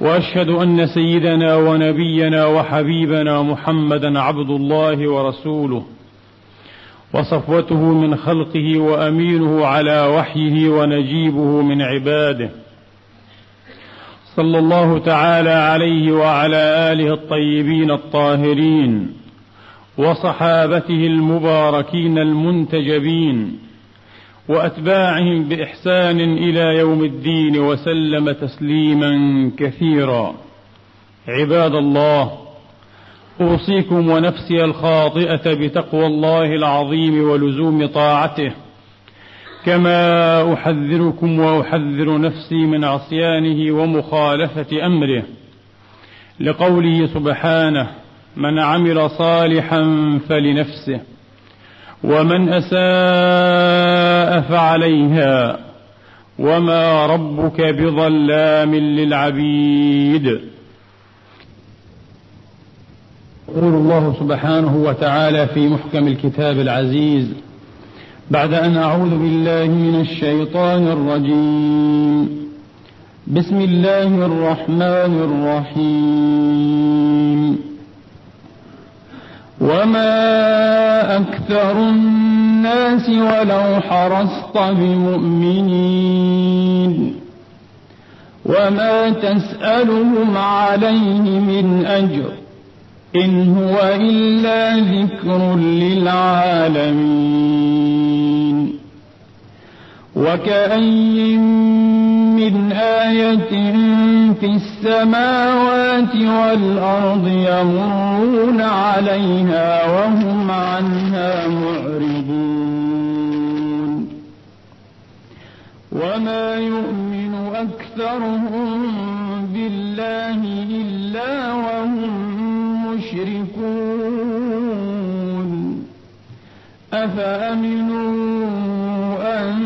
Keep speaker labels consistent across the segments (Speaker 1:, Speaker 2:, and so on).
Speaker 1: وأشهد أن سيدنا ونبينا وحبيبنا محمدا عبد الله ورسوله وصفوته من خلقه وأمينه على وحيه ونجيبه من عباده. صلى الله تعالى عليه وعلى آله الطيبين الطاهرين وصحابته المباركين المنتجبين وأتباعهم بإحسان إلى يوم الدين وسلم تسليما كثيرا. عباد الله أوصيكم ونفسي الخاطئة بتقوى الله العظيم ولزوم طاعته كما أحذركم وأحذر نفسي من عصيانه ومخالفة أمره. لقوله سبحانه من عمل صالحا فلنفسه. ومن أساء فعليها وما ربك بظلام للعبيد. يقول الله سبحانه وتعالى في محكم الكتاب العزيز بعد أن أعوذ بالله من الشيطان الرجيم. بسم الله الرحمن الرحيم. وما أكثر الناس ولو حرصت بمؤمنين وما تسألهم عليه من أجر إن هو إلا ذكر للعالمين وكأي من آية في السماوات والأرض يمرون عليها وهم عنها معرضون. وما يؤمن أكثرهم بالله إلا وهم مشركون. أفأمنوا أن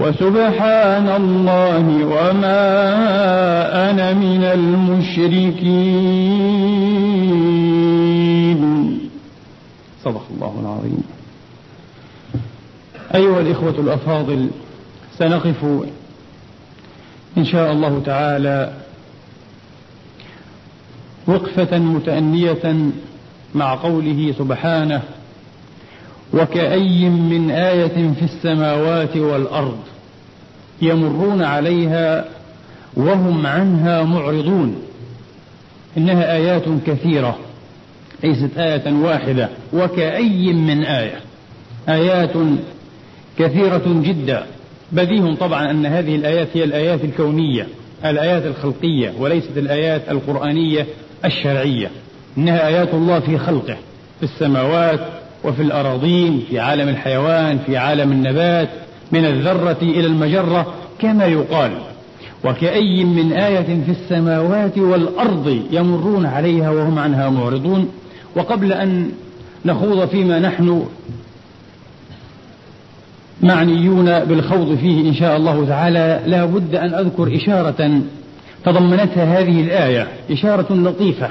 Speaker 1: وسبحان الله وما أنا من المشركين. صدق الله العظيم. أيها الإخوة الأفاضل سنقف إن شاء الله تعالى وقفة متأنية مع قوله سبحانه وكأي من آية في السماوات والأرض يمرون عليها وهم عنها معرضون. إنها آيات كثيرة ليست آية واحدة. وكأي من آية؟ آيات كثيرة جدا. بديه طبعا أن هذه الآيات هي الآيات الكونية الآيات الخلقية وليست الآيات القرآنية الشرعية. إنها آيات الله في خلقه في السماوات وفي الأراضين في عالم الحيوان في عالم النبات من الذرة إلى المجرة كما يقال. وكأي من آية في السماوات والأرض يمرون عليها وهم عنها معرضون. وقبل أن نخوض فيما نحن معنيون بالخوض فيه إن شاء الله تعالى لا بد أن أذكر إشارة تضمنتها هذه الآية إشارة لطيفة.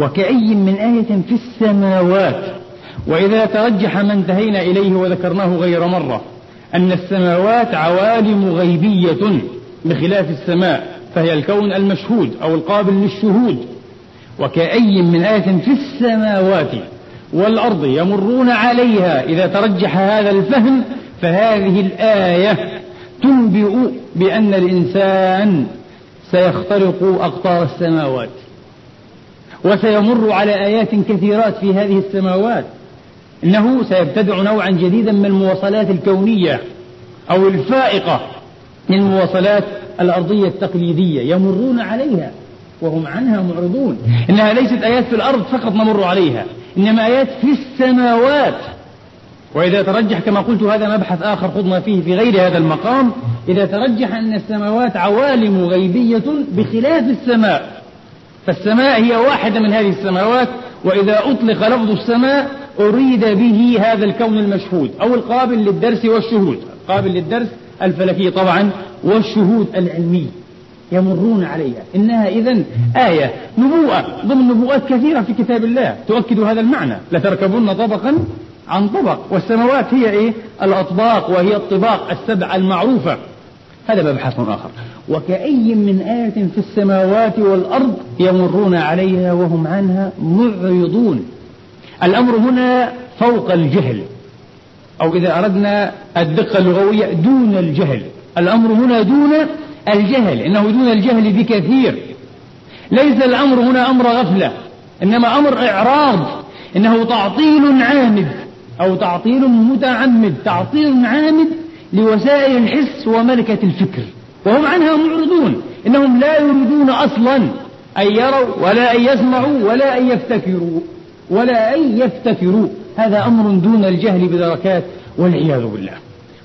Speaker 1: وكأي من آية في السماوات وإذا ترجح ما انتهينا إليه وذكرناه غير مرة أن السماوات عوالم غيبية بخلاف السماء فهي الكون المشهود أو القابل للشهود. وكأي من آية في السماوات والأرض يمرون عليها إذا ترجح هذا الفهم فهذه الآية تنبئ بأن الإنسان سيخترق أقطار السماوات. وسيمر على آيات كثيرات في هذه السماوات. إنه سيبتدع نوعا جديدا من المواصلات الكونية أو الفائقة من المواصلات الأرضية التقليدية يمرون عليها وهم عنها معرضون. إنها ليست آيات في الأرض فقط نمر عليها إنما آيات في السماوات. وإذا ترجح كما قلت هذا مبحث آخر خضنا فيه في غير هذا المقام إذا ترجح أن السماوات عوالم غيبية بخلاف السماء فالسماء هي واحدة من هذه السماوات وإذا أطلق لفظ السماء أريد به هذا الكون المشهود أو القابل للدرس والشهود. قابل للدرس الفلكي طبعا والشهود العلمي. يمرون عليها. إنها إذا آية. نبوءة. ضمن نبوءات كثيرة في كتاب الله. تؤكد هذا المعنى. لتركبن طبقا عن طبق. والسماوات هي إيه؟ الأطباق وهي الطباق السبع المعروفة. هذا مبحث آخر. وكأي من آية في السماوات والأرض يمرون عليها وهم عنها معرضون. الأمر هنا فوق الجهل أو إذا أردنا الدقة اللغوية دون الجهل. الأمر هنا دون الجهل إنه دون الجهل بكثير. ليس الأمر هنا أمر غفلة إنما أمر إعراض إنه تعطيل عامد أو تعطيل متعمد تعطيل عامد لوسائل الحس وملكة الفكر. وهم عنها معرضون إنهم لا يريدون أصلا أن يروا ولا أن يسمعوا ولا أن يفتكروا. ولا أن يفتكروا هذا أمر دون الجهل بدركات والعياذ بالله.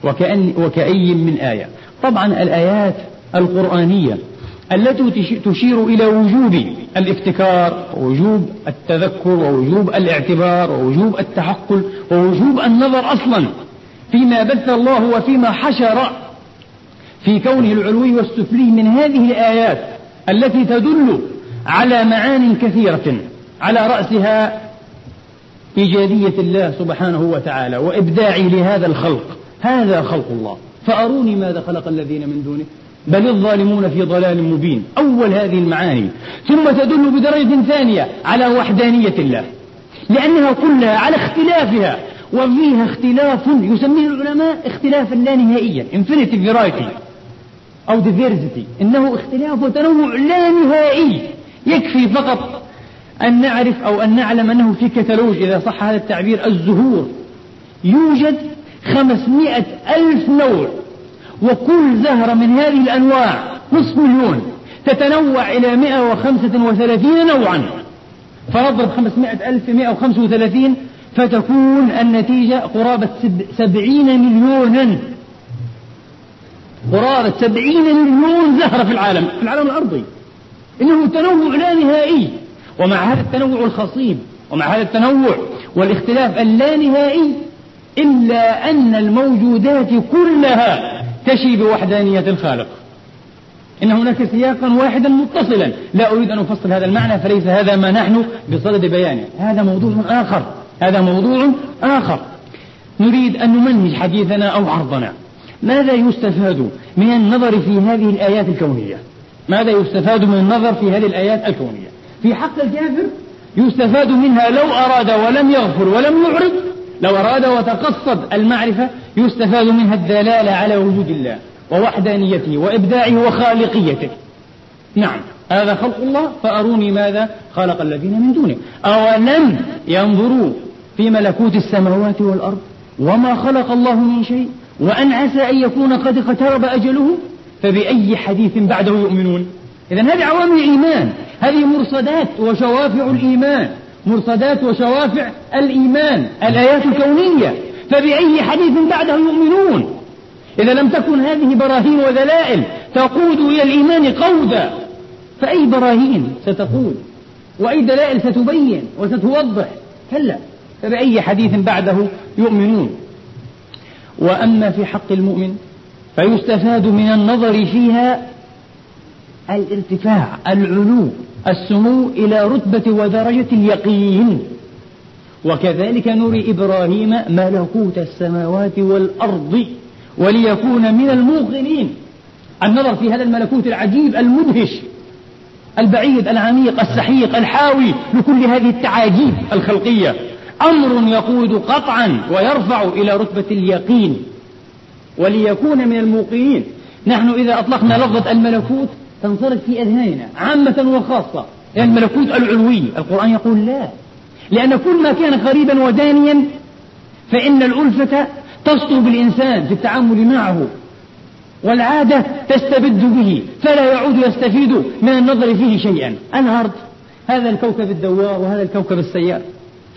Speaker 1: وكأن وكأي من آية. طبعا الآيات القرآنية التي تشير إلى وجوب الافتكار ووجوب التذكر ووجوب الاعتبار ووجوب التعقل ووجوب النظر أصلا فيما بث الله وفيما حشر في كونه العلوي والسفلي من هذه الآيات التي تدل على معان كثيرة على رأسها إيجادية الله سبحانه وتعالى وإبداعي لهذا الخلق. هذا خلق الله. فأروني ماذا خلق الذين من دونه. بل الظالمون في ضلال مبين. أول هذه المعاني. ثم تدل بدرجة ثانية على وحدانية الله. لأنها كلها على اختلافها. وفيها اختلاف يسميه العلماء اختلافا لا نهائيا. Infinity variety. أو diversity إنه اختلاف وتنوع لا نهائي. يكفي فقط أن نعرف أو أن نعلم أنه في كتالوج إذا صح هذا التعبير الزهور. يوجد خمسمائة ألف نوع وكل زهرة من هذه الأنواع نصف مليون تتنوع إلى 135 نوعا. فنضرب 500 ألف 135 فتكون النتيجة قرابة سبعين مليونا. قرابة سبعين مليون زهرة في العالم في العالم الأرضي. إنه تنوع لا نهائي. ومع هذا التنوع الخصيب ومع هذا التنوع والاختلاف اللانهائي إلا أن الموجودات كلها تشي بوحدانية الخالق إن هناك سياقا واحدا متصلا لا أريد أن أفصل هذا المعنى فليس هذا ما نحن بصدد بيانه. هذا موضوع آخر هذا موضوع آخر. نريد أن نمنج حديثنا أو عرضنا. ماذا يستفاد من النظر في هذه الآيات الكونية؟ ماذا يستفاد من النظر في هذه الآيات الكونية؟ في حق الكافر يستفاد منها لو أراد ولم يغفر ولم يعرض لو أراد وتقصد المعرفة يستفاد منها الدلالة على وجود الله ووحدانيته وإبداعه وخالقيته. نعم هذا خلق الله فأروني ماذا خلق الذين من دونه. أولم ينظروا في ملكوت السماوات والأرض وما خلق الله من شيء وأن عسى أن يكون قد اقترب أجله؟ فبأي حديث بعده يؤمنون؟ إذا هذه عوامل الإيمان. هذه مرصدات وشوافع الإيمان. مرصدات وشوافع الإيمان. الآيات الكونية. فبأي حديث بعده يؤمنون؟ إذا لم تكن هذه براهين ودلائل تقود إلى الإيمان قودا. فأي براهين ستقود؟ وأي دلائل ستبين وستوضح؟ كلا. فبأي حديث بعده يؤمنون؟ وأما في حق المؤمن فيستفاد من النظر فيها الارتفاع العلو السمو إلى رتبة ودرجة اليقين. وكذلك نري إبراهيم ملكوت السماوات والأرض وليكون من الموقنين. النظر في هذا الملكوت العجيب المدهش البعيد العميق السحيق الحاوي لكل هذه التعاجيب الخلقية. أمر يقود قطعا ويرفع إلى رتبة اليقين. وليكون من الموقنين. نحن إذا أطلقنا لفظة الملكوت تنصرف في أذهاننا عامة وخاصة. يعني الملكوت العلوي القرآن يقول لا. لأن كل ما كان قريبا ودانيا فإن الألفة تسطو بالإنسان في التعامل معه والعادة تستبد به فلا يعود يستفيد من النظر فيه شيئا. الأرض هذا الكوكب الدوار وهذا الكوكب السيار.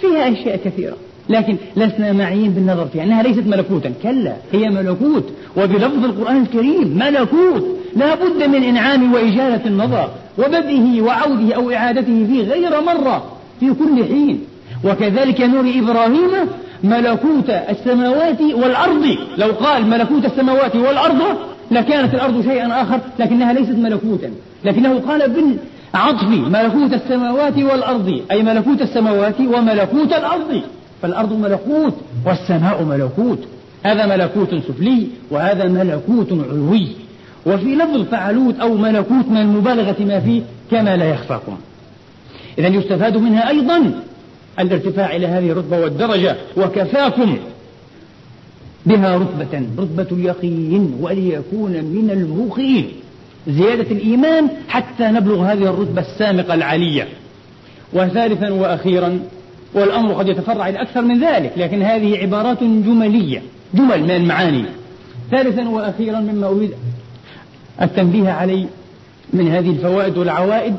Speaker 1: فيها أشياء كثيرة. لكن لسنا معين بالنظر فيها أنها ليست ملكوتا. كلا هي ملكوت. وبلفظ القرآن الكريم ملكوت. لا بد من إنعام وإجالة النظر وبدئه وعوده أو إعادته فيه غير مرة في كل حين. وكذلك نور إبراهيم ملكوت السماوات والأرض. لو قال ملكوت السماوات والأرض لكانت الأرض شيئا آخر لكنها ليست ملكوتا. لكنه قال بالعطف ملكوت السماوات والأرض. أي ملكوت السماوات وملكوت الأرض. فالأرض ملكوت والسماء ملكوت. هذا ملكوت سفلي وهذا ملكوت علوي. وفي لفظ فعلوت أو ملكوت من المبالغة ما فيه كما لا يخفاكم إذا يستفاد منها أيضا الارتفاع إلى هذه الرتبة والدرجة وكفاكم بها رتبة رتبة اليقين وليكون من الموقنين. زيادة الإيمان حتى نبلغ هذه الرتبة السامقة العالية. وثالثا وأخيرا والأمر قد يتفرع إلى أكثر من ذلك لكن هذه عبارات جملية جمل من المعاني. ثالثا وأخيرا مما أريد التنبيه عليه من هذه الفوائد والعوائد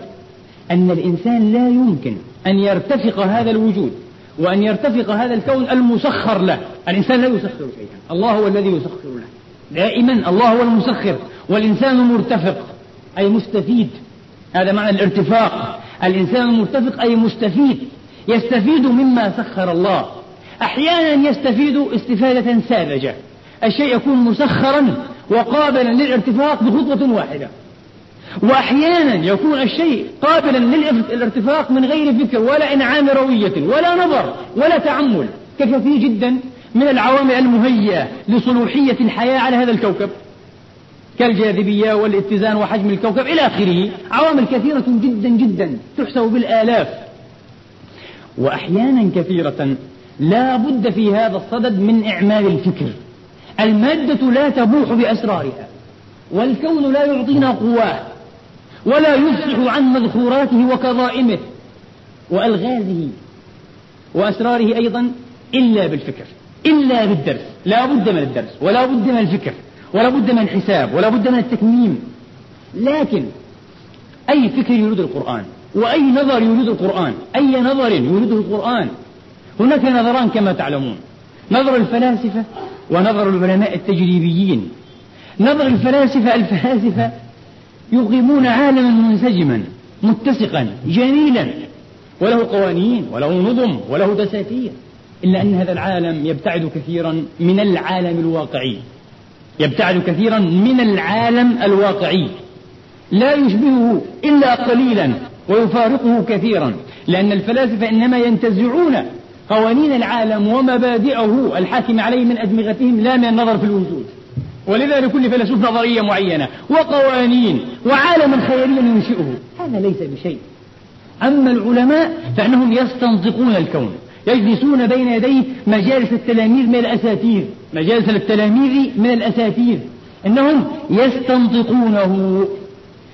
Speaker 1: أن الإنسان لا يمكن أن يرتفق هذا الوجود وأن يرتفق هذا الكون المسخر له. الإنسان لا يسخر شيئا. الله هو الذي يسخر له. دائما الله هو المسخر والإنسان مرتفق أي مستفيد. هذا معنى الارتفاق. الإنسان مرتفق أي مستفيد. يستفيد مما سخر الله. أحيانا يستفيد استفادة ساذجة. الشيء يكون مسخرا وقابلا للارتفاق بخطوة واحدة. وأحيانا يكون الشيء قابلا للارتفاق من غير فكر ولا إنعام روية ولا نظر ولا تعمل ككثير جدا من العوامل المهيئة لصلوحية الحياة على هذا الكوكب. كالجاذبية والاتزان وحجم الكوكب إلى آخره. عوامل كثيرة جدا جدا تحسب بالآلاف. وأحيانا كثيرة لا بد في هذا الصدد من إعمال الفكر. المادة لا تبوح بأسرارها والكون لا يعطينا قواه ولا يفصح عن مذخوراته وكظائمه. وألغازه وأسراره أيضا إلا بالفكر إلا بالدرس. لا بد من الدرس ولا بد من الفكر ولا بد من الحساب ولا بد من التكميم. لكن أي فكر يريد القرآن؟ وأي نظر يريد القرآن أي نظر يريده القرآن. هناك نظران كما تعلمون. نظر الفلاسفة ونظر العلماء التجريبيين. نظر الفلاسفة الفلاسفة يقيمون عالما منسجما متسقا جميلا. وله قوانين وله نظم وله دساتير. إلا أن هذا العالم يبتعد كثيرا من العالم الواقعي. يبتعد كثيرا من العالم الواقعي. لا يشبهه إلا قليلا. ويفارقه كثيرا لأن الفلاسفة إنما ينتزعون قوانين العالم ومبادئه الحاكم عليه من أدمغتهم لا من النظر في الوجود. ولذا لكل فيلسوف نظرية معينة وقوانين وعالما خياليا ينشئه. هذا ليس بشيء. أما العلماء فإنهم يستنطقون الكون يجلسون بين يدي مجالس التلاميذ من الأساتير. مجالس التلاميذ من الأساتير. إنهم يستنطقونه.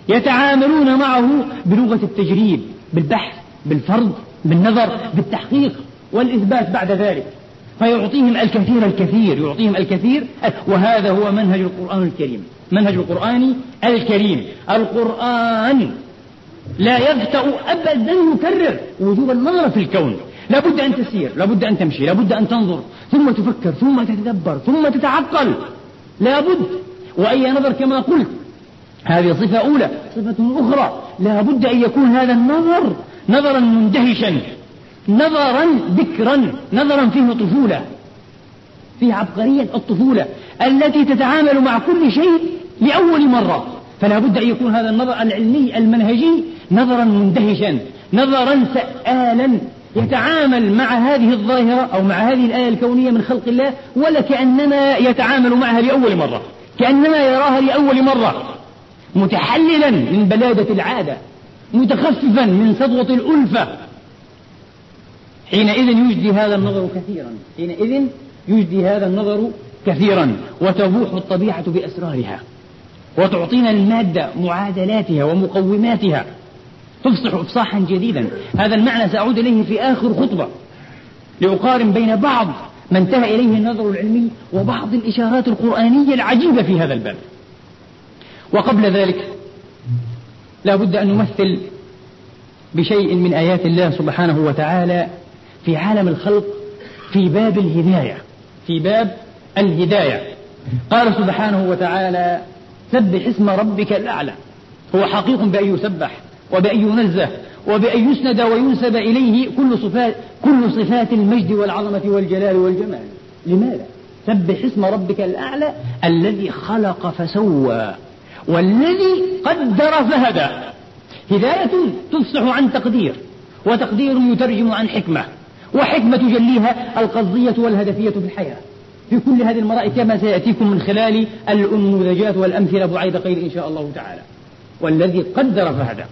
Speaker 1: يتعاملون معه بلغة التجريب بالبحث بالفرض بالنظر بالتحقيق والإثبات بعد ذلك. فيعطيهم الكثير الكثير يعطيهم الكثير. وهذا هو منهج القرآن الكريم. منهج القرآن الكريم. القرآن لا يبتأ أبدا يكرر وجوب النظر في الكون. لابد أن تسير لابد أن تمشي لابد أن تنظر. ثم تفكر ثم تتدبر ثم تتعقل. لابد. وأي نظر كما قلت هذه صفة أولى صفة أخرى. لابد أن يكون هذا النظر نظرا مندهشا نظرا ذكرا نظرا فيه طفولة فيه عبقرية الطفولة التي تتعامل مع كل شيء لأول مرة. فلا بد أن يكون هذا النظر العلمي المنهجي نظرا مندهشا نظرا سآلا. يتعامل مع هذه الظاهرة أو مع هذه الآية الكونية من خلق الله ولا كأنما يتعامل معها لأول مرة كأنما يراها لأول مرة. متحللا من بلادة العادة متخففا من سطوة الألفة. حينئذ يجدي هذا النظر كثيرا حينئذ يجدي هذا النظر كثيرا وتبوح الطبيعة بأسرارها وتعطينا المادة معادلاتها ومقوماتها. تفصح إفصاحا جديدا. هذا المعنى سأعود إليه في آخر خطبة. لأقارن بين بعض ما انتهى إليه النظر العلمي وبعض الإشارات القرآنية العجيبة في هذا الباب. وقبل ذلك لا بد أن نمثل بشيء من آيات الله سبحانه وتعالى في عالم الخلق في باب الهداية في باب الهداية. قال سبحانه وتعالى سبح اسم ربك الأعلى هو حقيق بأن يسبح وبأن ينزه وبأن يسند وينسب إليه كل صفات كل صفات المجد والعظمة والجلال والجمال. لماذا؟ سبح اسم ربك الأعلى الذي خلق فسوى. والذي قدر فهدى. هداية تفصح عن تقدير وتقدير يترجم عن حكمة وحكمة تجليها القصدية والهدفية في الحياة. في كل هذه المرائي كما سيأتيكم من خلال الأنموذجات والأمثلة بعيد قيل إن شاء الله تعالى. والذي قدر فهدى.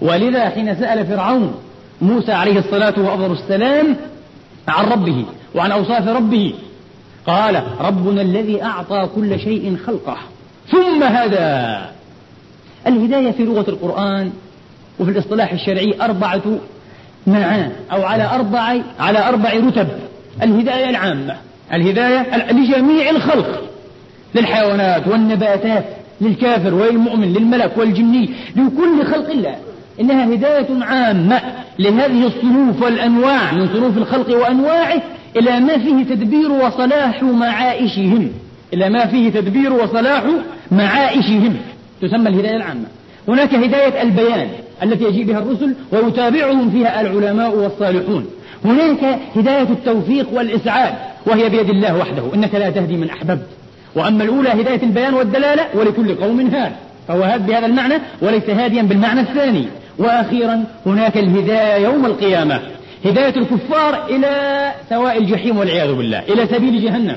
Speaker 1: ولذا حين سأل فرعون موسى عليه الصلاة وأفضل السلام عن ربه وعن أوصاف ربه قال ربنا الذي أعطى كل شيء خلقه. ثم هدى. الهداية في لغة القرآن وفي الاصطلاح الشرعي أربعة معان أو على أربع على أربع رتب. الهداية العامة الهداية لجميع الخلق للحيوانات والنباتات للكافر وللمؤمن للملك والجني لكل خلق الله. إنها هداية عامة لهذه الصنوف والأنواع من صنوف الخلق وأنواعه إلى ما فيه تدبير وصلاح معائشهم إلى ما فيه تدبير وصلاح معائشهم تسمى الهداية العامة. هناك هداية البيان التي يجيء بها الرسل ويتابعهم فيها العلماء والصالحون. هناك هداية التوفيق والإسعاد وهي بيد الله وحده. إنك لا تهدي من أحببت. وأما الأولى هداية البيان والدلالة ولكل قوم هاد فهو هاد بهذا المعنى وليس هاديا بالمعنى الثاني. وأخيرا هناك الهداية يوم القيامة. هداية الكفار إلى سواء الجحيم والعياذ بالله إلى سبيل جهنم.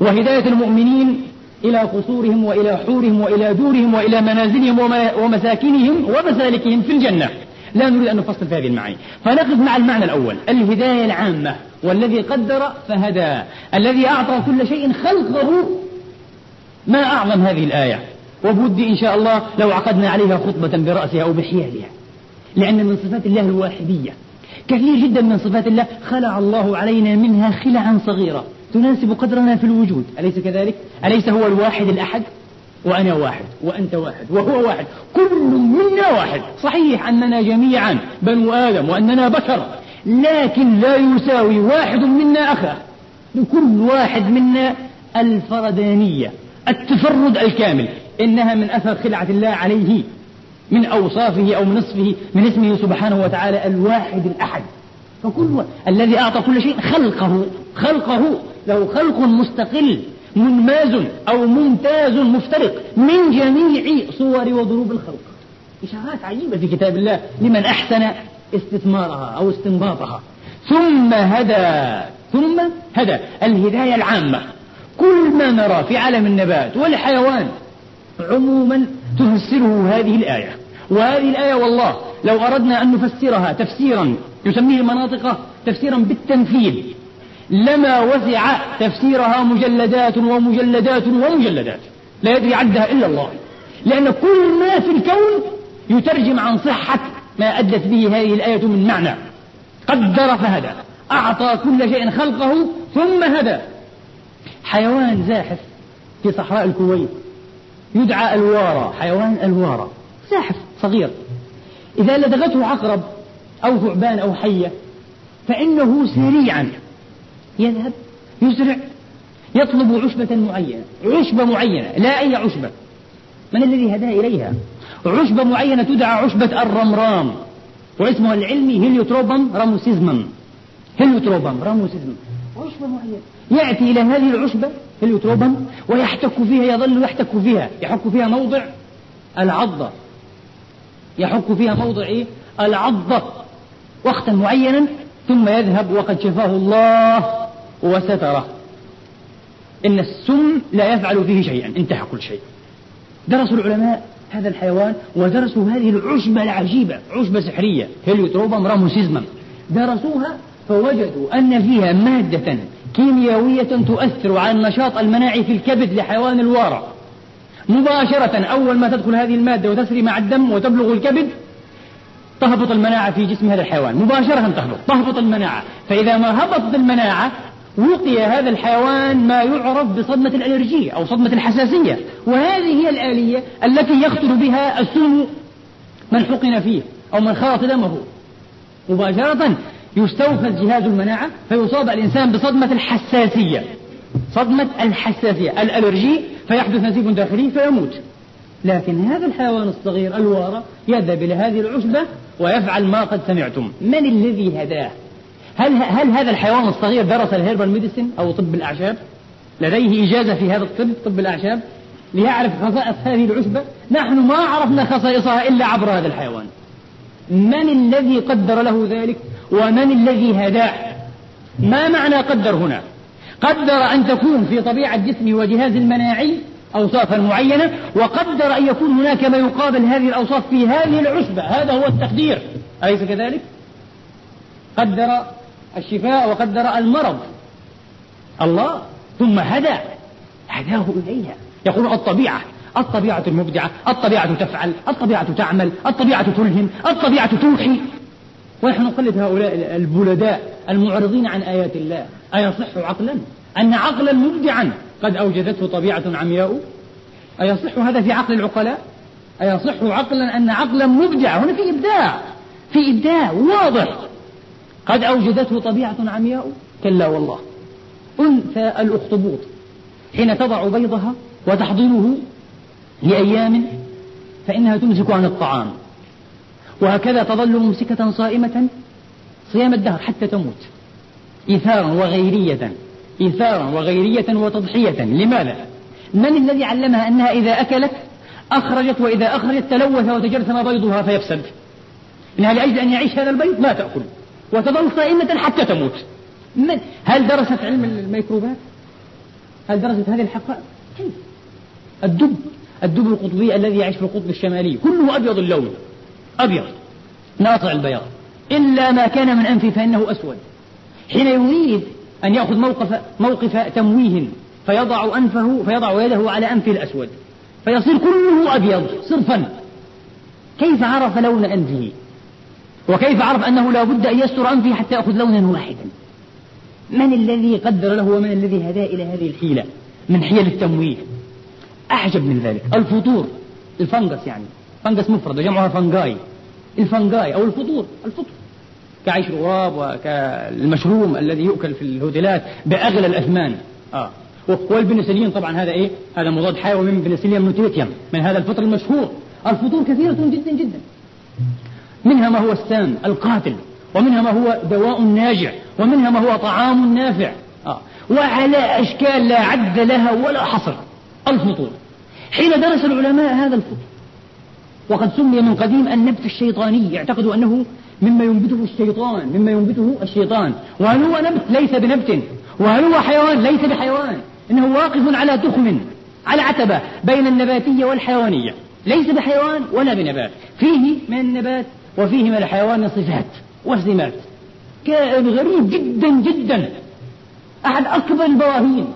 Speaker 1: وهداية المؤمنين إلى قصورهم وإلى حورهم وإلى دورهم وإلى منازلهم ومساكنهم ومسالكهم في الجنة. لا نريد أن نفصل في هذه المعاني. فنقف مع المعنى الأول. الهداية العامة. والذي قدر فهدى. الذي أعطى كل شيء خلقه. ما أعظم هذه الآية؟ وبودي إن شاء الله لو عقدنا عليها خطبة برأسها أو بحيالها. لأن من صفات الله الواحدية. كثير جدا من صفات الله خلع الله علينا منها خلعا صغيرة تناسب قدرنا في الوجود. أليس كذلك؟ أليس هو الواحد الأحد؟ وأنا واحد وأنت واحد وهو واحد. كل منا واحد. صحيح أننا جميعا بنو آدم وأننا بشر لكن لا يساوي واحد منا أخاه. لكل واحد منا الفردانية التفرد الكامل. إنها من أثر خلعة الله عليه من أوصافه أو من نصفه من اسمه سبحانه وتعالى الواحد الأحد. فكل الذي أعطى كل شيء خلقه خلقه. له خلق مستقل منماز أو ممتاز مفترق من جميع صور وضروب الخلق. إشارات عجيبة في كتاب الله لمن أحسن استثمارها أو استنباطها. ثم هدى ثم هدى الهداية العامة. كل ما نرى في عالم النبات والحيوان عموما تفسره هذه الآية. وهذه الآية والله لو أردنا أن نفسرها تفسيرا يسميه المناطق تفسيرا بالتنفيذ. لما وسع تفسيرها مجلدات ومجلدات ومجلدات. لا يدري عدها إلا الله. لأن كل ما في الكون يترجم عن صحة ما أدت به هذه الآية من معنى. قدر فهدى. أعطى كل شيء خلقه ثم هدى. حيوان زاحف في صحراء الكويت. يدعى الوارى حيوان الوارى زاحف صغير. إذا لدغته عقرب أو ثعبان أو حية فإنه سريعا يذهب يسرع يطلب عشبة معينة عشبة معينة لا أي عشبة. من الذي هداه إليها؟ عشبة معينة تدعى عشبة الرمرام واسمها العلمي Heliotropium ramosissimum Heliotropium ramosissimum عشبة معينة. يأتي إلى هذه العشبة Heliotropium ويحتك فيها يظل يحتك فيها. يحك فيها موضع العضة. يحك فيها موضع إيه؟ العضة. وقتا معينا ثم يذهب وقد شفاه الله. وستره إن السم لا يفعل فيه شيئا انتهى كل شيء. درسوا العلماء هذا الحيوان ودرسوا هذه العشبة العجيبة عشبة سحرية هيليوتروبم راموسيزمم درسوها فوجدوا أن فيها مادة كيميائية تؤثر على النشاط المناعي في الكبد لحيوان الوارى مباشرة أول ما تدخل هذه المادة وتسري مع الدم وتبلغ الكبد تهبط المناعة في جسم هذا الحيوان. مباشرة تهبط تهبط المناعة. فإذا ما هبطت المناعة وقي هذا الحيوان ما يعرف بصدمة الألرجية أو صدمة الحساسية. وهذه هي الآلية التي يخطر بها السم من حقن فيه أو من خلط دمه. مباشرة يستوفز جهاز المناعة فيصاب الإنسان بصدمة الحساسية. صدمة الحساسية. الألرجي فيحدث نزيف داخلي فيموت. لكن هذا الحيوان الصغير الوارى يذهب إلى هذه العشبة ويفعل ما قد سمعتم. من الذي هداه؟ هل, هل هذا الحيوان الصغير درس الهيربال ميديسن أو طب الأعشاب؟ لديه إجازة في هذا الطب طب الأعشاب؟ ليعرف خصائص هذه العشبة؟ نحن ما عرفنا خصائصها إلا عبر هذا الحيوان. من الذي قدر له ذلك ومن الذي هداه؟ ما معنى قدر هنا؟ قدر أن تكون في طبيعة جسمه وجهاز المناعي أوصافا معينة وقدر أن يكون هناك ما يقابل هذه الأوصاف في هذه العشبة. هذا هو التقدير. أليس كذلك؟ قدر الشفاء وقدر المرض. الله ثم هدى. هداه إليها. يقول الطبيعة الطبيعة المبدعة الطبيعة تفعل الطبيعة تعمل الطبيعة تلهم الطبيعة توحي. ونحن نقلد هؤلاء البلداء المعرضين عن آيات الله. أيصح عقلا؟ أن عقلا مبدعا. قد أوجدته طبيعة عمياء. أيصح هذا في عقل العقلاء؟ أيصح عقلا أن عقلا مبدع. هنا في إبداع. في إبداع واضح. قد أوجدته طبيعة عمياء؟ كلا والله. أنثى الأخطبوط. حين تضع بيضها وتحضنه لأيام فإنها تمسك عن الطعام. وهكذا تظل ممسكة صائمة صيام الدهر حتى تموت. إيثارا وغيرية. إيثارا وغيرية وتضحية. لماذا؟ من الذي علمها أنها إذا أكلت أخرجت وإذا أخرجت تلوث وتجرثم بيضها فيفسد؟ إنها لأجل أن يعيش هذا البيض لا تأكل. وتظل صائمة حتى تموت. من هل درست علم الميكروبات؟ هل درست هذه الحقائق؟ كيف؟ الدب. الدب القطبي الذي يعيش في القطب الشمالي. كله أبيض اللون. أبيض. ناطع البياض. إلا ما كان من أنفه فإنه أسود. حين يريد أن يأخذ موقف موقف تمويه فيضع أنفه فيضع يده على أنفه الأسود. فيصير كله أبيض صرفا. كيف عرف لون أنفه؟ وكيف عرف أنه لا بد أن يستر أنفه حتى يأخذ لونا واحدا؟ من الذي قدر له ومن الذي هداه إلى هذه الحيلة؟ من حيل التمويه. أعجب من ذلك. الفطور. ال fungus يعني. fungus مفرد وجمعها fungi ال fungi أو الفطور. الفطور. كعيش الغراب وكالمشروم الذي يؤكل في الهوتيلات بأغلى الأثمان. آه. والبنسلين طبعا هذا إيه؟ هذا مضاد حيوي من Penicillium notatum من هذا الفطر المشهور. الفطور كثيرة جدا جدا. منها ما هو السام القاتل ومنها ما هو دواء ناجع ومنها ما هو طعام نافع. آه. وعلى أشكال لا عد لها ولا حصر. الفطور حين درس العلماء هذا الفطور وقد سمي من قديم النبت الشيطاني يعتقد أنه مما ينبته الشيطان مما ينبته الشيطان. وهل هو نبت ليس بنبت وهل هو حيوان ليس بحيوان. إنه واقف على تخم على عتبة بين النباتية والحيوانية. ليس بحيوان ولا بنبات. فيه من النبات وفيه من الحيوان صفات وسمات كائن غريب جدا جدا. أحد أكبر البراهين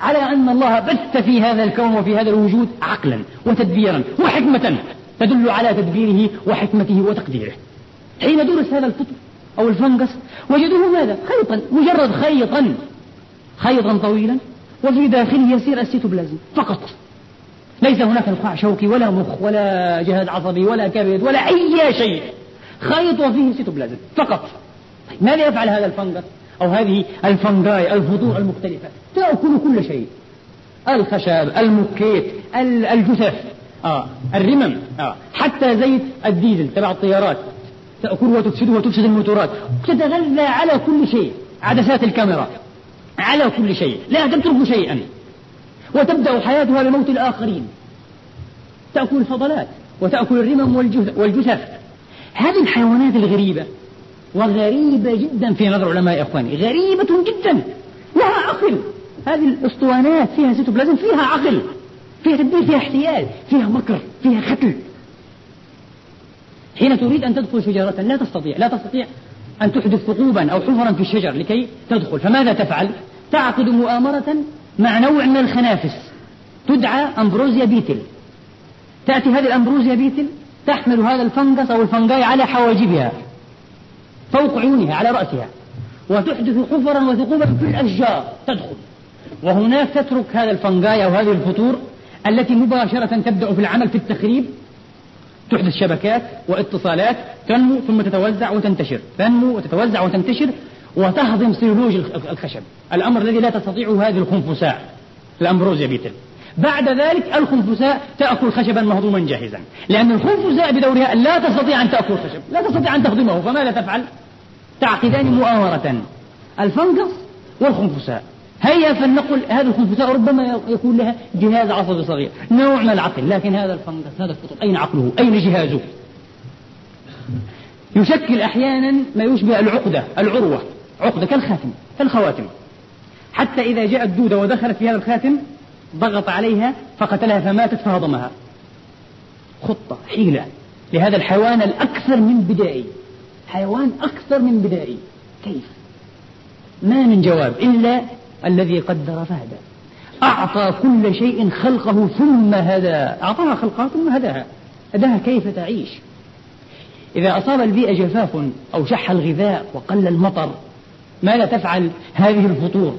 Speaker 1: على أن الله بث في هذا الكون وفي هذا الوجود عقلا وتدبيرا وحكمة تدل على تدبيره وحكمته وتقديره. حين درس هذا الفطر أو الفنجس وجدوه ماذا؟ خيطا مجرد خيطا. خيطا طويلا. وفي داخله يسير السيتوبلازم فقط. ليس هناك نخاع شوكي ولا مخ ولا جهاز عصبي ولا كبد ولا أي شيء. خيط وفيه سيتوبلازم فقط. طيب ماذا يفعل هذا ال fungus أو هذه ال fungi الفطور المختلفة؟ تأكل كل شيء. الخشب الميت الجثث آه الرمم آه حتى زيت الديزل تبع الطيارات. تأكل وتفسد وتفسد الموتورات. تتغذى على كل شيء. عدسات الكاميرا. على كل شيء. لا تترك شيئا. وتبدأ حياتها بموت الآخرين. تأكل الفضلات وتأكل الرمم والجثث. هذه الحيوانات الغريبة وغريبة جدا في نظر علماء إخواني غريبة جدا لها عقل. هذه الأسطوانات فيها سيتوبلازم فيها عقل فيها تدبير فيها احتيال فيها مكر فيها قتل. حين تريد أن تدخل شجرة لا تستطيع لا تستطيع أن تحدث ثقوبا أو حفرا في الشجر لكي تدخل. فماذا تفعل؟ تعقد مؤامرة مع نوع من الخنافس. تدعى أمبروزيا بيتل. تأتي هذه الأمبروزيا بيتل تحمل هذا الفنجس أو الفنجاي على حواجبها فوق عيونها على رأسها وتحدث حفرا وثقوبا في الأشجار تدخل. وهناك تترك هذا الفنجاي أو هذه الفطور التي مباشرة تبدأ في العمل في التخريب. تحدث شبكات واتصالات تنمو ثم تتوزع وتنتشر تنمو وتتوزع وتنتشر وتهضم سيولوج الخشب. الأمر الذي لا تستطيعه هذه الخنفساء الأمبروزيا بيتل. بعد ذلك الخنفساء تأكل خشبا مهضوما جاهزا. لأن الخنفساء بدورها لا تستطيع أن تأكل خشب لا تستطيع أن تهضمه فماذا تفعل؟ تعقدان مؤامرة. الفنجس والخنفساء. هيا فلنقل هذه الخنفساء ربما يكون لها جهاز عصبي صغير. نوع من العقل لكن هذا الفنجس هذا الفطر أين عقله؟ أين جهازه؟ يشكل أحيانا ما يشبه العقدة العروة. عقدة كالخاتم كالخواتم. حتى إذا جاءت دودة ودخلت في هذا الخاتم ضغط عليها فقتلها فماتت فهضمها. خطة حيلة. لهذا الحيوان الأكثر من بدائي. حيوان أكثر من بدائي. كيف؟ ما من جواب إلا الذي قدر فهدى أعطى كل شيء خلقه ثم هدى. أعطاها خلقها ثم هداها. هداها كيف تعيش؟ إذا أصاب البيئة جفاف أو شح الغذاء وقل المطر ماذا تفعل هذه الفطور؟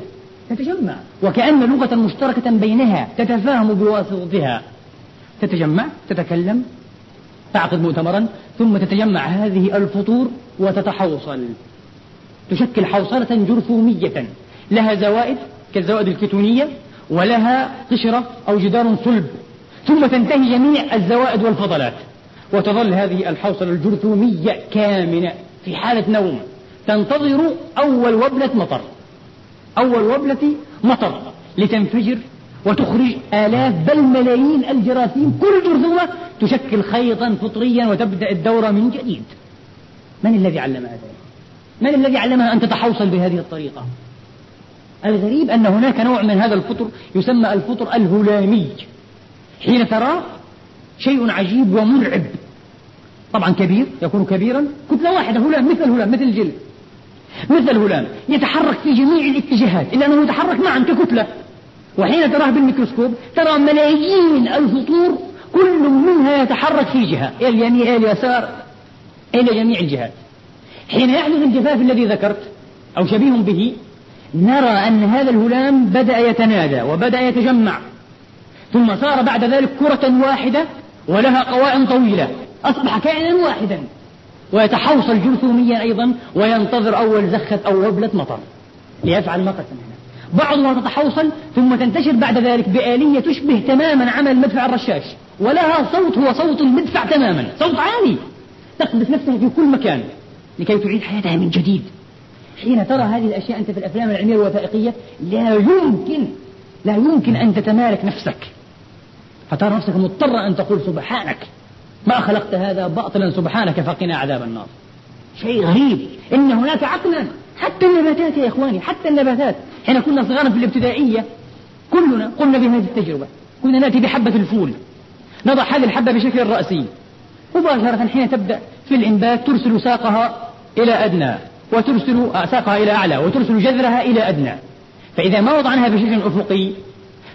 Speaker 1: تتجمع. وكأن لغة مشتركة بينها تتفاهم بواسطتها. تتجمع تتكلم تعقد مؤتمرا ثم تتجمع هذه الفطور وتتحوصل. تشكل حوصلة جرثومية. لها زوائد كالزوائد الكتونية ولها قشرة أو جدار صلب. ثم تنتهي جميع الزوائد والفضلات. وتظل هذه الحوصلة الجرثومية كامنة في حالة نوم. تنتظر أول وبلة مطر. أول وبلة مطر لتنفجر وتخرج آلاف بل ملايين الجراثيم كل جرثومة تشكل خيطا فطريا وتبدأ الدورة من جديد. من الذي علمها ذلك؟ من الذي علمها أن تتحوصل بهذه الطريقة؟ الغريب أن هناك نوع من هذا الفطر يسمى الفطر الهلامي. حين ترى شيء عجيب ومرعب. طبعا كبير يكون كبيرا. كتلة واحدة هلام مثل الهلام مثل الجلد مثل الهلام يتحرك في جميع الاتجاهات إلا أنه يتحرك معا ككتلة وحين تراه بالميكروسكوب ترى ملايين الفطور كل منها يتحرك في جهة إلى اليمين إلى اليسار إلى جميع الجهات. حين يحدث الجفاف الذي ذكرت أو شبيه به نرى أن هذا الهلام بدأ يتنادى وبدأ يتجمع. ثم صار بعد ذلك كرة واحدة ولها قوائم طويلة. أصبح كائنا واحدا. ويتحوصل جرثوميا أيضا وينتظر أول زخة أو وبلة مطر ليفعل ما سمعنا بعضها تتحوصل ثم تنتشر بعد ذلك بآلية تشبه تماما عمل المدفع الرشاش ولها صوت هو صوت المدفع تماما صوت عالي. تقذف نفسها في كل مكان لكي تعيد حياتها من جديد. حين ترى هذه الأشياء أنت في الأفلام العلمية الوثائقية لا يمكن لا يمكن أن تتمالك نفسك. فترى نفسك مضطرة أن تقول سبحانك. ما خلقت هذا باطلا سبحانك فقنا عذاب النار. شيء غريب. إن هناك عقلا. حتى النباتات يا إخواني حتى النباتات. حين كنا صغارا في الابتدائية. كلنا قمنا بهذه التجربة. كنا نأتي بحبة الفول. نضع هذه الحبة بشكل رأسي. مباشرة حين تبدأ في الإنبات ترسل ساقها إلى أدنى وترسل ساقها إلى أعلى وترسل جذرها إلى أدنى. فإذا ما وضعناها بشكل أفقي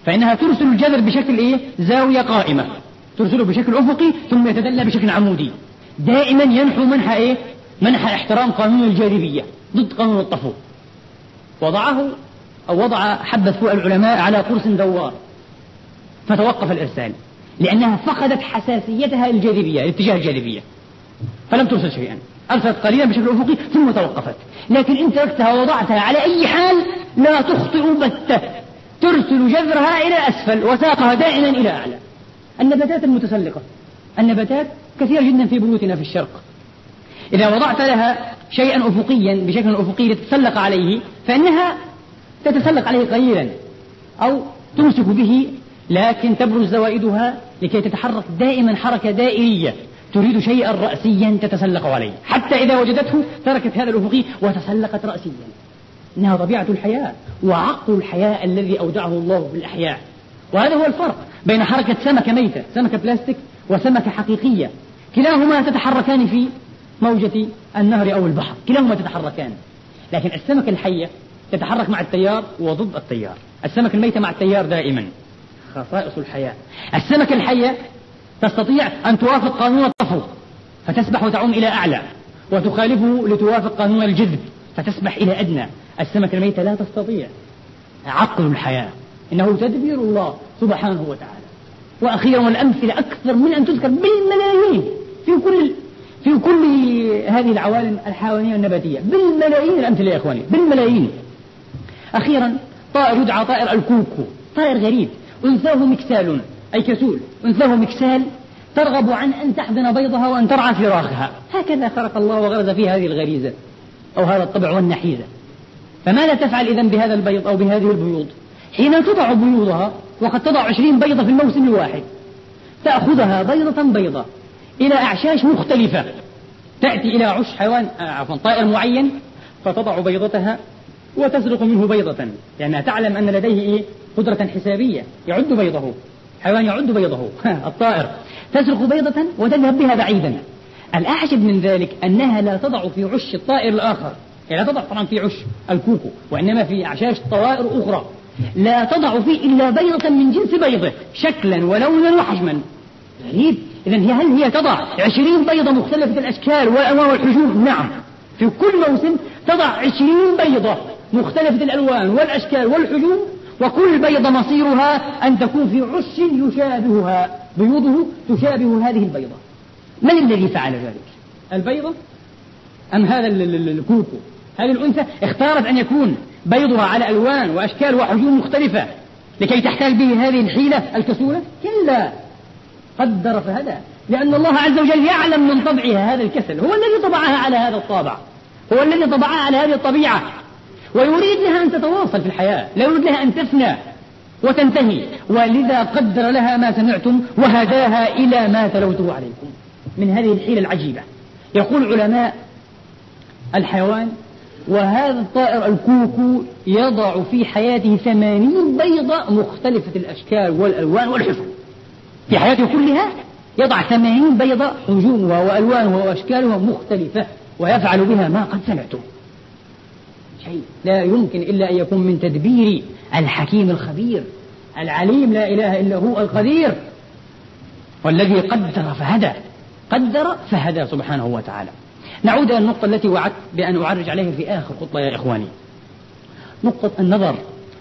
Speaker 1: فإنها ترسل الجذر بشكل إيه؟ زاوية قائمة. ترسله بشكل أفقي ثم يتدلى بشكل عمودي. دائما ينحو منحى إيه؟ منحى احترام قانون الجاذبية ضد قانون الطفو. وضعه أو وضع حبة فوق العلماء على قرص دوار. فتوقف الإرسال. لأنها فقدت حساسيتها للجاذبية لاتجاه الجاذبية. فلم ترسل شيئا. أرسلت قليلا بشكل أفقي ثم توقفت. لكن إن تركتها ووضعتها على أي حال لا تخطئ بتة. ترسل جذرها إلى أسفل وساقها دائما إلى أعلى. النباتات المتسلقة. النباتات كثيرة جدا في بيوتنا في الشرق. إذا وضعت لها شيئا أفقيا بشكل أفقي لتتسلق عليه فإنها تتسلق عليه قليلا أو تمسك به لكن تبرز زوائدها لكي تتحرك دائما حركة دائرية تريد شيئا رأسيا تتسلق عليه. حتى إذا وجدته تركت هذا الأفقي وتسلقت رأسيا. إنها طبيعة الحياة وعقل الحياة الذي أودعه الله في الأحياء وهذا هو الفرق. بين حركة سمكة ميتة سمكة بلاستيك وسمكة حقيقية. كلاهما تتحركان في موجة النهر أو البحر. كلاهما تتحركان. لكن السمكة الحية تتحرك مع التيار وضد التيار. السمكة الميتة مع التيار دائما. خصائص الحياة. السمكة الحية تستطيع أن توافق قانون الطفو فتسبح وتعوم إلى أعلى وتخالفه لتوافق قانون الجذب فتسبح إلى أدنى. السمكة الميتة لا تستطيع عقل الحياة. إنه تدبير الله سبحانه وتعالى. وأخيرا والأمثلة أكثر من أن تذكر بالملايين في كل في كل هذه العوالم الحيوانية النباتية. بالملايين الأمثلة يا إخواني بالملايين. أخيرا طائر يدعى طائر الكوكو طائر غريب. أنثاه مكسال أي كسول. أنثاه مكسال ترغب عن أن تحضن بيضها وأن ترعى فراخها هكذا خلق الله وغرز في هذه الغريزة أو هذا الطبع والنحيزة. فماذا تفعل إذا بهذا البيض أو بهذه البيوض؟ حين تضع بيوضها وقد تضع عشرين بيضة في الموسم الواحد. تأخذها بيضة بيضة إلى أعشاش مختلفة. تأتي إلى عش حيوان آه، عفوا طائر معين فتضع بيضتها وتسرق منه بيضة. لأنها تعلم أن لديه إيه؟ قدرة حسابية. يعد بيضه. حيوان يعد بيضه. الطائر. تسرق بيضة وتذهب بها بعيدا. الأعجب من ذلك أنها لا تضع في عش الطائر الآخر. يعني لا تضع طبعا في عش الكوكو وإنما في أعشاش طوائر أخرى. لا تضع فيه إلا بيضة من جنس بيضه شكلا ولونا وحجما. غريب. إذا هي هل هي تضع عشرين بيضة مختلفة الأشكال والألوان والحجوم؟ نعم. في كل موسم تضع عشرين بيضة مختلفة الألوان والأشكال والحجوم وكل بيضة مصيرها أن تكون في عش يشابهها بيوضه تشابه هذه البيضة. من الذي فعل ذلك؟ البيضة أم هذا الكوكو؟ هذه الأنثى اختارت أن يكون بيضها على ألوان وأشكال وحجوم مختلفة لكي تحتال به هذه الحيلة الكسولة؟ كلا. قدر فهدى لأن الله عز وجل يعلم من طبعها هذا الكسل. هو الذي طبعها على هذا الطابع. هو الذي طبعها على هذه الطبيعة. ويريد لها أن تتواصل في الحياة. لا يريد لها أن تفنى وتنتهي. ولذا قدر لها ما سمعتم وهداها إلى ما تلوته عليكم. من هذه الحيلة العجيبة. يقول علماء الحيوان وهذا الطائر الكوكو يضع في حياته ثمانين بيضة مختلفة الأشكال والألوان والحجم في حياته كلها يضع ثمانين بيضة حجومها وألوانها وأشكالها مختلفة ويفعل بها ما قد سمعتم. شيء لا يمكن إلا أن يكون من تدبير الحكيم الخبير العليم لا إله إلا هو القدير. والذي قدر فهدى قدر فهدى سبحانه وتعالى. نعود إلى النقطة التي وعدت بأن أعرج عليها في آخر خطبة يا إخواني. نقطة النظر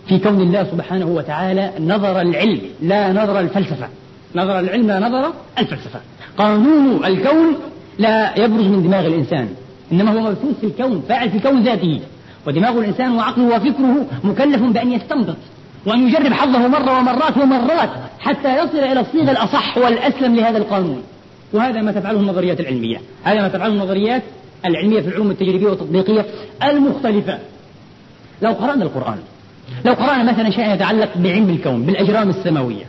Speaker 1: في كون الله سبحانه وتعالى نظر العلم لا نظر الفلسفة. نظر العلم لا نظر الفلسفة. قانون الكون لا يبرز من دماغ الإنسان إنما هو مبثوث في الكون فاعل في الكون ذاته. ودماغ الإنسان وعقله وفكره مكلف بأن يستنبط وأن يجرب حظه مرة ومرات ومرات حتى يصل إلى الصيغة الأصح والأسلم لهذا القانون. وهذا ما تفعله النظريات العلمية. هذا ما تفعله النظريات العلمية في العلوم التجريبية والتطبيقية المختلفة. لو قرأنا القرآن لو قرأنا مثلا شيئا يتعلق بعلم الكون بالأجرام السماوية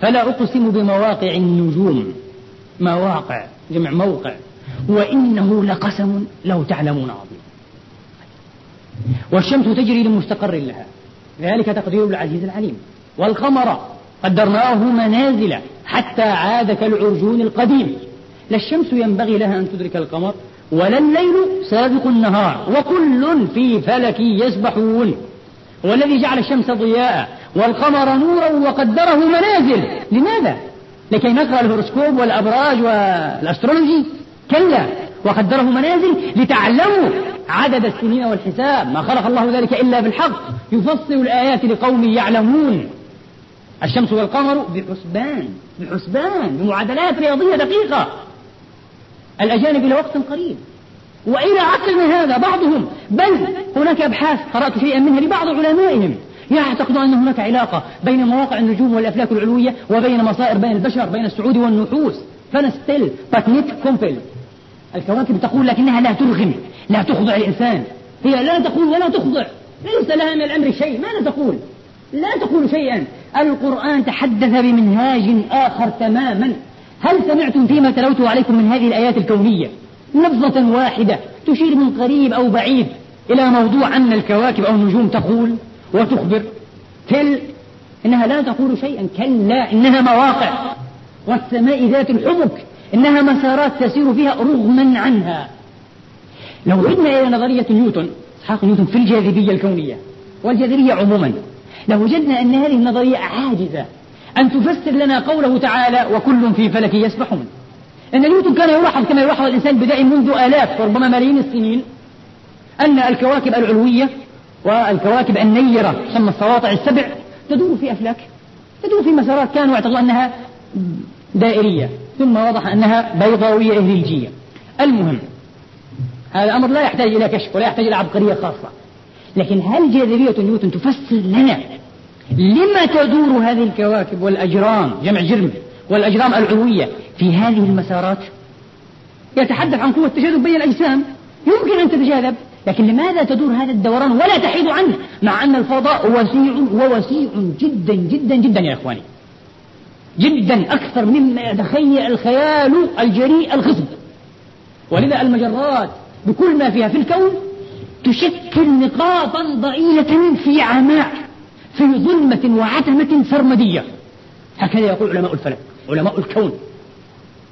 Speaker 1: فلا أقسم بمواقع النجوم. مواقع جمع موقع. وإنه لقسم لو تعلمون عظيم. والشمس تجري لمستقر لها. ذلك تقدير العزيز العليم. والقمر قدرناه منازل. حتى عاد كالعرجون القديم. لا الشمس ينبغي لها أن تدرك القمر ولا الليل سابق النهار وكل في فلك يسبحون. والذي جعل الشمس ضياء والقمر نورا وقدره منازل. لماذا؟ لكي نقرأ الهوروسكوب والأبراج والأسترولوجي؟ كلا. وقدره منازل لتعلموا عدد السنين والحساب. ما خلق الله ذلك إلا بالحق. يفصل الآيات لقوم يعلمون. الشمس والقمر بحسبان. بحسبان بمعادلات رياضية دقيقة. الأجانب إلى وقت قريب. وإلى عقل من هذا بعضهم. بل هناك أبحاث قرأت شيئا منها لبعض علمائهم. يعتقدون أن هناك علاقة بين مواقع النجوم والأفلاك العلوية وبين مصائر بين البشر بين السعود والنحوس. فنستل باتنيت كومبل الكواكب تقول لكنها لا ترغم لا تخضع الإنسان هي لا تقول ولا تخضع. ليس لها من الأمر شيء. ماذا تقول؟ لا تقول شيئا. القرآن تحدث بمنهاج آخر تماما. هل سمعتم فيما تلوته عليكم من هذه الآيات الكونية؟ لفظة واحدة تشير من قريب أو بعيد إلى موضوع أن الكواكب أو النجوم تقول وتخبر. تل إنها لا تقول شيئا. كلا إنها مواقع. والسماء ذات الحبك إنها مسارات تسير فيها رغما عنها. لو عدنا إلى نظرية نيوتن إسحاق نيوتن في الجاذبية الكونية والجاذبية عموما لوجدنا أن هذه النظرية عاجزة. أن تفسر لنا قوله تعالى وكل في فلك يسبحون. أن نيوتن كان يلاحظ كما يلاحظ الإنسان بدائي منذ آلاف وربما ملايين السنين أن الكواكب العلوية والكواكب النيرة تسمى السواطع السبع تدور في أفلاك تدور في مسارات كانوا يعتقدون أنها دائرية ثم وضح أنها بيضاوية إهريجية المهم هذا أمر لا يحتاج إلى كشف ولا يحتاج إلى عبقرية خاصة. لكن هل جاذبية نيوتن تفسر لنا لما تدور هذه الكواكب والأجرام جمع جرم والأجرام العلوية في هذه المسارات؟ يتحدث عن قوة تجاذب بين الأجسام. يمكن أن تتجاذب لكن لماذا تدور هذا الدوران ولا تحيد عنه؟ مع أن الفضاء وسيع ووسيع جدا جدا جدا يا إخواني. جدا أكثر مما يتخيل الخيال الجريء الخصب ولذا المجرات بكل ما فيها في الكون تشكل نقاطا ضئيلة في عماء في ظلمة وعتمة سرمدية هكذا يقول علماء الفلك علماء الكون.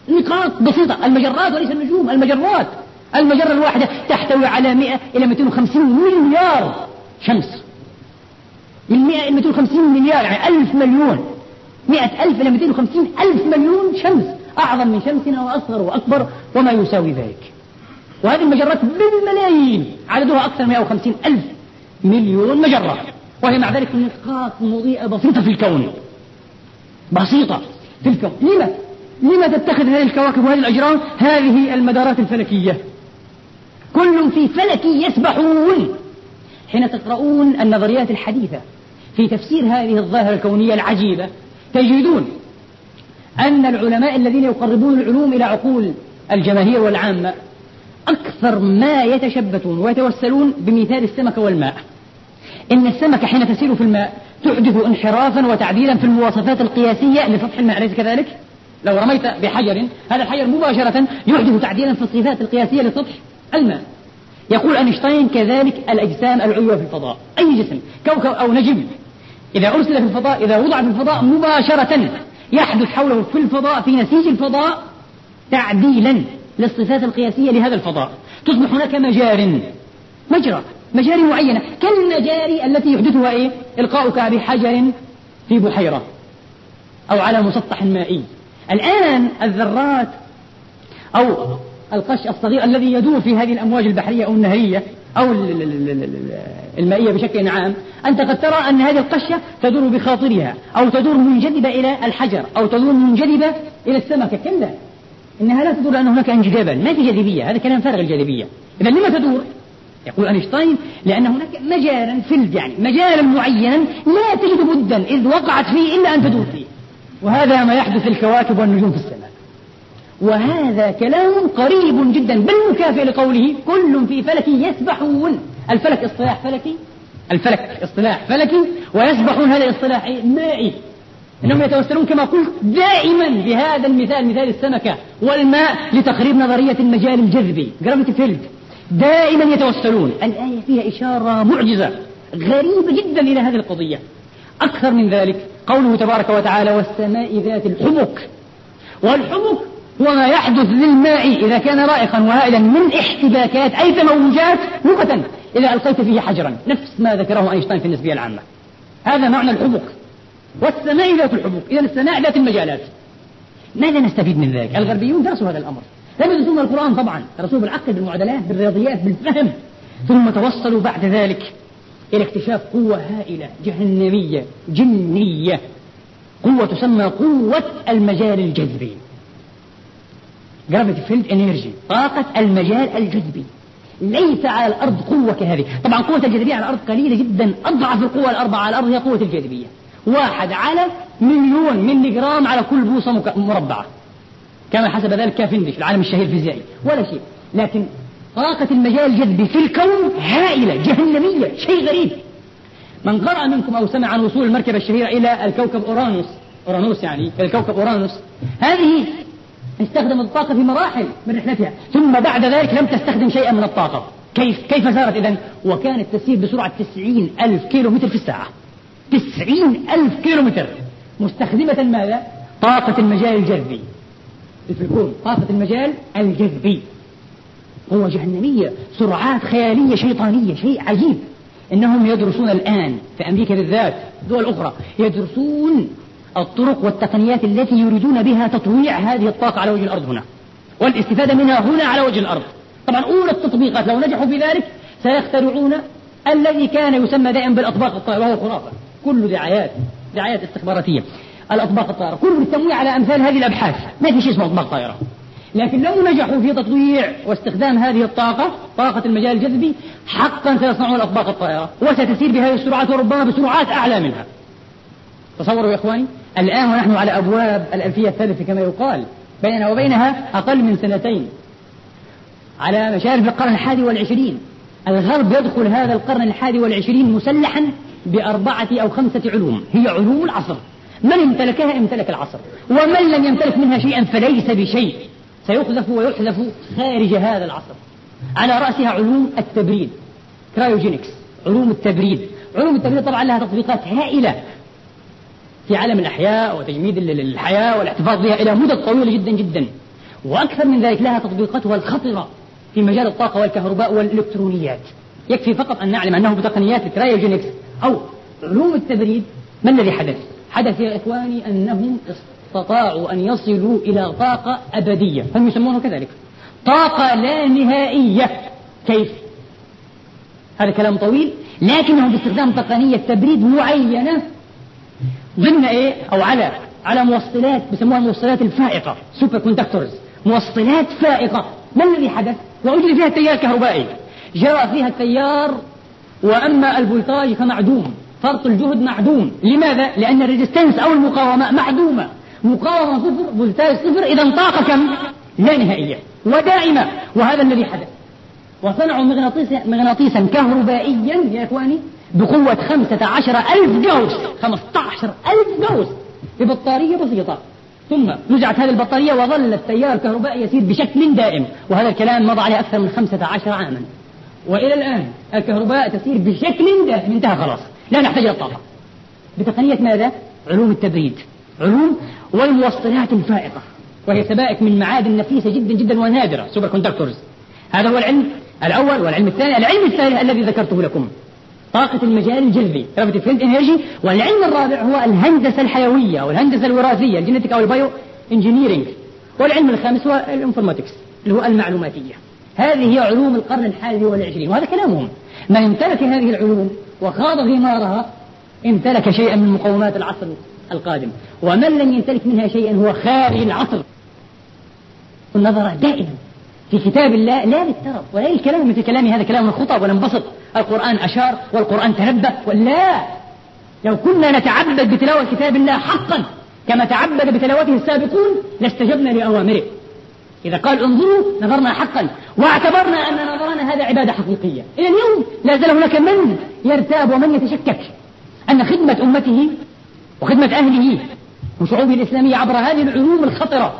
Speaker 1: نقاط بسيطة المجرات وليس النجوم المجرات. المجرة الواحدة تحتوي على 100 إلى 250 مليار شمس. من 100 إلى 250 مليار يعني ألف مليون. 100 ألف إلى 250 ألف مليون شمس. أعظم من شمسنا وأصغر وأكبر وما يساوي ذلك. وهذه المجرات بالملايين عددها أكثر من 150 ألف مليون مجرة. وهي مع ذلك نقاط مضيئة بسيطة في الكون. بسيطة في الكون. لما؟ لما تتخذ هذه الكواكب وهذه الأجرام؟ هذه المدارات الفلكية. كل في فلك يسبحون. حين تقرؤون النظريات الحديثة في تفسير هذه الظاهرة الكونية العجيبة تجدون أن العلماء الذين يقربون العلوم إلى عقول الجماهير والعامة أكثر ما يتشبثون ويتوسلون بمثال السمك والماء. إن السمكة حين تسير في الماء تحدث انحرافا وتعديلا في المواصفات القياسية لسطح الماء أليس كذلك؟ لو رميت بحجر هذا الحجر مباشرة يحدث تعديلا في الصفات القياسية لسطح الماء. يقول أينشتاين كذلك الأجسام العلوية في الفضاء. أي جسم؟ كوكب أو نجم. إذا أرسل في الفضاء إذا وضع في الفضاء مباشرة يحدث حوله في الفضاء في نسيج الفضاء تعديلا. للصفات القياسية لهذا الفضاء. تصبح هناك مجار. مجرى. مجاري معينة. كالمجاري التي يحدثها إيه؟ إلقاؤك بحجر في بحيرة أو على مسطح مائي. الآن الذرات أو القش الصغير الذي يدور في هذه الأمواج البحرية أو النهرية أو المائية بشكل عام أنت قد ترى أن هذه القشة تدور بخاطرها أو تدور منجذبة إلى الحجر أو تدور منجذبة إلى السمكة. كلا. إنها لا تدور لأن هناك انجذابا. ما في جاذبية؟ هذا كلام فارغ الجاذبية. إذا لما تدور؟ يقول أينشتاين لأن هناك مجالا فيلد يعني مجالا معينا لا تجد بدا إذ وقعت فيه إلا أن تدور فيه. وهذا ما يحدث في الكواكب والنجوم في السماء. وهذا كلام قريب جدا بل مكافئ لقوله كل في فلك يسبحون. الفلك اصطلاح فلكي؟ الفلك اصطلاح فلكي ويسبحون هذا اصطلاح مائي. إنهم يتوسلون كما قلت دائما بهذا المثال مثال السمكة والماء لتقريب نظرية المجال الجذبي. gravity field. دائما يتوسلون. الآية فيها إشارة معجزة غريبة جدا إلى هذه القضية. أكثر من ذلك قوله تبارك وتعالى والسماء ذات الحبك والحبك هو ما يحدث للماء إذا كان رائقا وهائلا من احتباكات أي تموجات لغة إذا ألقيت فيه حجرا. نفس ما ذكره أينشتاين في النسبية العامة. هذا معنى الحبك. والسماء ذات الحبك إذا السماء ذات المجالات. ماذا نستفيد من ذلك؟ الغربيون درسوا هذا الأمر. لم يدرسون القرآن طبعا. درسوه بالعقل بالمعادلات بالرياضيات بالفهم. ثم توصلوا بعد ذلك إلى اكتشاف قوة هائلة جهنمية جنية. قوة تسمى قوة المجال الجذبي. gravity field energy طاقة المجال الجذبي. ليس على الأرض قوة كهذه. طبعا قوة الجاذبية على الأرض قليلة جدا أضعف القوة الأربعة على الأرض هي قوة الجاذبية. واحد على مليون ملي جرام على كل بوصة مربعة. كما حسب ذلك كافندش العالم الشهير الفيزيائي ولا شيء. لكن طاقة المجال الجذبي في الكون هائلة جهنمية شيء غريب. من قرأ منكم أو سمع عن وصول المركبة الشهيرة إلى الكوكب أورانوس أورانوس يعني الكوكب أورانوس هذه استخدمت الطاقة في مراحل من رحلتها. ثم بعد ذلك لم تستخدم شيئا من الطاقة. كيف؟ كيف سارت إذا وكانت تسير بسرعة تسعين ألف كيلو متر في الساعة. تسعين ألف كيلو متر مستخدمة ماذا؟ طاقة المجال الجذبي. في الكون طاقة المجال الجذبي. قوة جهنمية سرعات خيالية شيطانية شيء عجيب. إنهم يدرسون الآن في أمريكا بالذات دول أخرى يدرسون الطرق والتقنيات التي يريدون بها تطويع هذه الطاقة على وجه الأرض هنا. والاستفادة منها هنا على وجه الأرض. طبعا أولى التطبيقات لو نجحوا في ذلك سيخترعون الذي كان يسمى دائما بالأطباق الطائرة وهو خرافة كل دعايات دعايات استخباراتية. الأطباق الطائرة كل التمويه على أمثال هذه الأبحاث. ما في شيء اسمه أطباق طائرة. لكن لو نجحوا في تطويع واستخدام هذه الطاقة طاقة المجال الجذبي حقا سيصنعون الأطباق الطائرة وستسير بهذه السرعات وربما بسرعات أعلى منها. تصوروا يا إخواني الآن ونحن على أبواب الألفية الثالثة كما يقال بيننا وبينها أقل من سنتين. على مشارف القرن الحادي والعشرين الغرب يدخل هذا القرن الحادي والعشرين مسلحا بأربعة أو خمسة علوم. هي علوم العصر. من امتلكها؟ امتلك العصر. ومن لم يمتلك منها شيئا فليس بشيء. سيقذف ويحذف خارج هذا العصر. على رأسها علوم التبريد. كرايوجينكس علوم التبريد. علوم التبريد طبعا لها تطبيقات هائلة. في عالم الأحياء وتجميد الحياة والاحتفاظ بها إلى مدة طويلة جدا جدا. وأكثر من ذلك لها تطبيقاتها الخطرة في مجال الطاقة والكهرباء والإلكترونيات. يكفي فقط أن نعلم أنه بتقنيات الكرايوجينكس أو علوم التبريد ما الذي حدث؟ حدث يا إخواني أنهم استطاعوا أن يصلوا إلى طاقة أبدية. هم يسمونه كذلك؟ طاقة لا نهائية. كيف؟ هذا كلام طويل لكنه باستخدام تقنية تبريد معينة ضمن إيه؟ أو على على موصلات بسموها الموصلات الفائقة superconductors موصلات فائقة. ما الذي حدث؟ وأجري فيها التيار الكهربائي جرى فيها التيار وأما الفولتاج فمعدوم فرط الجهد معدوم. لماذا؟ لأن ال resistance أو المقاومة معدومة. مقاومة صفر فولتاج صفر إذا طاقة كم؟ لا نهائية ودائمة وهذا الذي حدث. وصنعوا مغناطيسا, مغناطيسا كهربائيا يا إخواني بقوة خمسة عشر ألف جوز. خمسة عشر ألف جوز. ببطارية بسيطة. ثم نزعت هذه البطارية وظل التيار الكهربائي يسير بشكل دائم. وهذا الكلام مضى عليه أكثر من خمسة عشر عاما. وإلى الآن الكهرباء تسير بشكل دائم انتهى خلاص. لا نحتاج إلى الطاقة. بتقنية ماذا؟ علوم التبريد. علوم والموصلات الفائقة. وهي سبائك من معادن نفيسة جدا جدا ونادرة superconductors هذا هو العلم الأول والعلم الثاني. العلم الثاني الذي ذكرته لكم. طاقة المجال الجذبي gravity field energy. والعلم الرابع هو الهندسة الحيوية والهندسة الوراثية ال genetic أو ال bio engineering والعلم الخامس هو ال informatics اللي هو المعلوماتية. هذه هي علوم القرن الحادي والعشرين وهذا كلامهم. من امتلك هذه العلوم وخاض غمارها امتلك شيئا من مقومات العصر القادم. ومن لم يمتلك منها شيئا هو خارج العصر. النظر دائما في كتاب الله لا للترف ولا للكلام. مثل كلامي هذا كلام الخطب وننبسط القرآن أشار والقرآن تنبأ ولا. لو كنا نتعبد بتلاوة كتاب الله حقا كما تعبد بتلاوته السابقون لاستجبنا لأوامره. إذا قال انظروا نظرنا حقا واعتبرنا أن نظرنا هذا عبادة حقيقية. إلى اليوم لا زال هناك من يرتاب ومن يتشكك أن خدمة أمته وخدمة أهله وشعوبه الإسلامية عبر هذه العلوم الخطرة.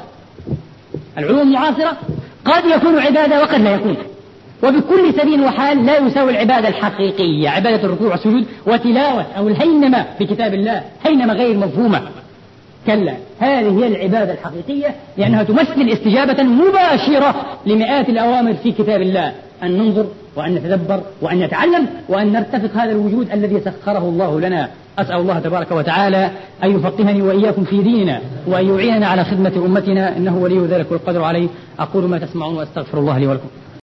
Speaker 1: العلوم المعاصرة قد يكون عبادة وقد لا يكون. وبكل سبيل وحال لا يساوي العبادة الحقيقية عبادة الركوع والسجود وتلاوة أو الهينمة في كتاب الله هينمة غير مفهومة. كلا. هذه هي العبادة الحقيقية لأنها تمثل استجابة مباشرة لمئات الأوامر في كتاب الله. أن ننظر وأن نتدبر وأن نتعلم وأن نرتفق هذا الوجود الذي سخره الله لنا. أسأل الله تبارك وتعالى أن يفقهني وإياكم في ديننا وأن يعيننا على خدمة أمتنا. إنه ولي ذلك والقدر عليه. أقول ما تسمعون وأستغفر الله لي ولكم.